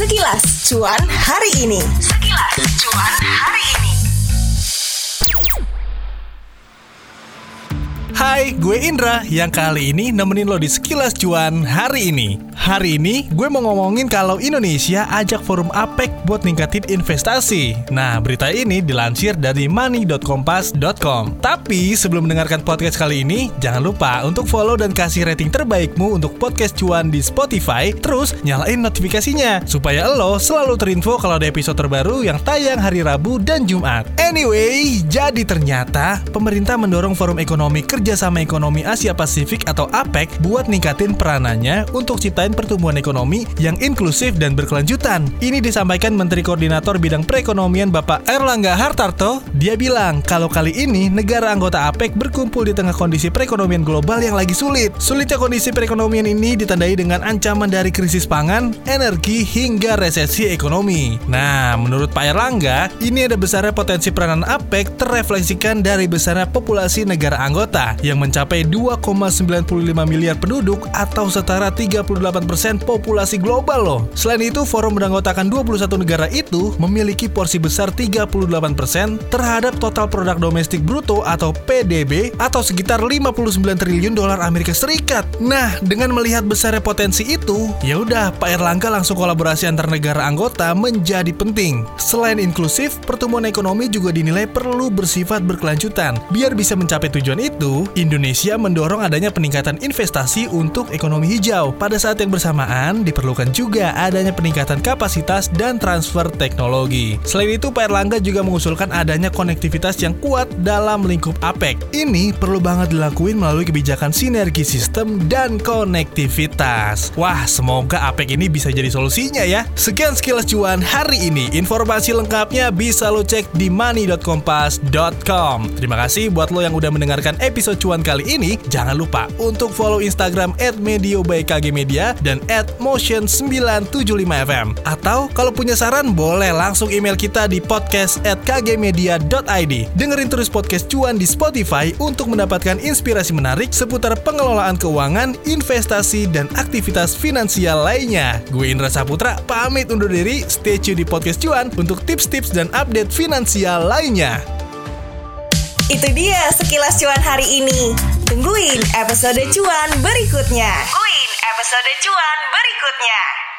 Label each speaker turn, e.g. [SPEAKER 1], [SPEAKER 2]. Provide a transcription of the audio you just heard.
[SPEAKER 1] Sekilas cuan hari ini. Sekilas cuan hari ini.
[SPEAKER 2] Hai, gue Indra yang kali ini nemenin lo di Sekilas Cuan hari ini. Hari ini gue mau ngomongin kalau Indonesia ajak forum APEC buat ningkatin investasi. Nah, berita ini dilansir dari money.kompas.com. Tapi sebelum mendengarkan podcast kali ini, jangan lupa untuk follow dan kasih rating terbaikmu untuk podcast Cuan di Spotify. Terus nyalain notifikasinya supaya lo selalu terinfo kalau ada episode terbaru yang tayang hari Rabu dan Jumat. Anyway, jadi ternyata pemerintah mendorong forum ekonomi kerjasama ekonomi Asia Pasifik atau APEC buat ningkatin peranannya untuk ciptain pertumbuhan ekonomi yang inklusif dan berkelanjutan. Ini disampaikan Menteri Koordinator Bidang Perekonomian Bapak Erlangga Hartarto. Dia bilang kalau kali ini negara anggota APEC berkumpul di tengah kondisi perekonomian global yang lagi sulit. Sulitnya kondisi perekonomian ini ditandai dengan ancaman dari krisis pangan, energi, hingga resesi ekonomi. Nah, menurut Pak Erlangga, ini ada besarnya potensi peranan APEC terrefleksikan dari besarnya populasi negara anggota yang mencapai 2,95 miliar penduduk atau setara 38% populasi global loh. Selain itu, forum beranggotakan 21 negara itu memiliki porsi besar 38% terhadap total produk domestik bruto atau PDB atau sekitar 59 triliun dolar Amerika Serikat. Nah, dengan melihat besarnya potensi itu, ya udah Pak Erlangga langsung kolaborasi antar negara anggota menjadi penting. Selain inklusif, pertumbuhan ekonomi juga dinilai perlu bersifat berkelanjutan. Biar bisa mencapai tujuan itu, Indonesia mendorong adanya peningkatan investasi untuk ekonomi hijau. Pada saat yang bersamaan, diperlukan juga adanya peningkatan kapasitas dan transfer teknologi. Selain itu, Pak Erlangga juga mengusulkan adanya konektivitas yang kuat dalam lingkup APEC. Ini perlu banget dilakuin melalui kebijakan sinergi sistem dan konektivitas. Wah, semoga APEC ini bisa jadi solusinya ya. Sekian sekilas cuan hari ini. Informasi lengkapnya bisa lo cek di money.kompas.com. Terima kasih buat lo yang udah mendengarkan episode cuan kali ini. Jangan lupa untuk follow Instagram @medio by KG Media dan @motion975fm. Atau kalau punya saran boleh langsung email kita di podcast at kgmedia.id. Dengerin terus podcast cuan di Spotify untuk mendapatkan inspirasi menarik seputar pengelolaan keuangan, investasi, dan aktivitas finansial lainnya. Gue Indra Saputra, pamit undur diri. Stay tune di podcast cuan untuk tips-tips dan update finansial lainnya.
[SPEAKER 1] Itu dia sekilas cuan hari ini. Tungguin episode cuan berikutnya. Tungguin episode cuan berikutnya.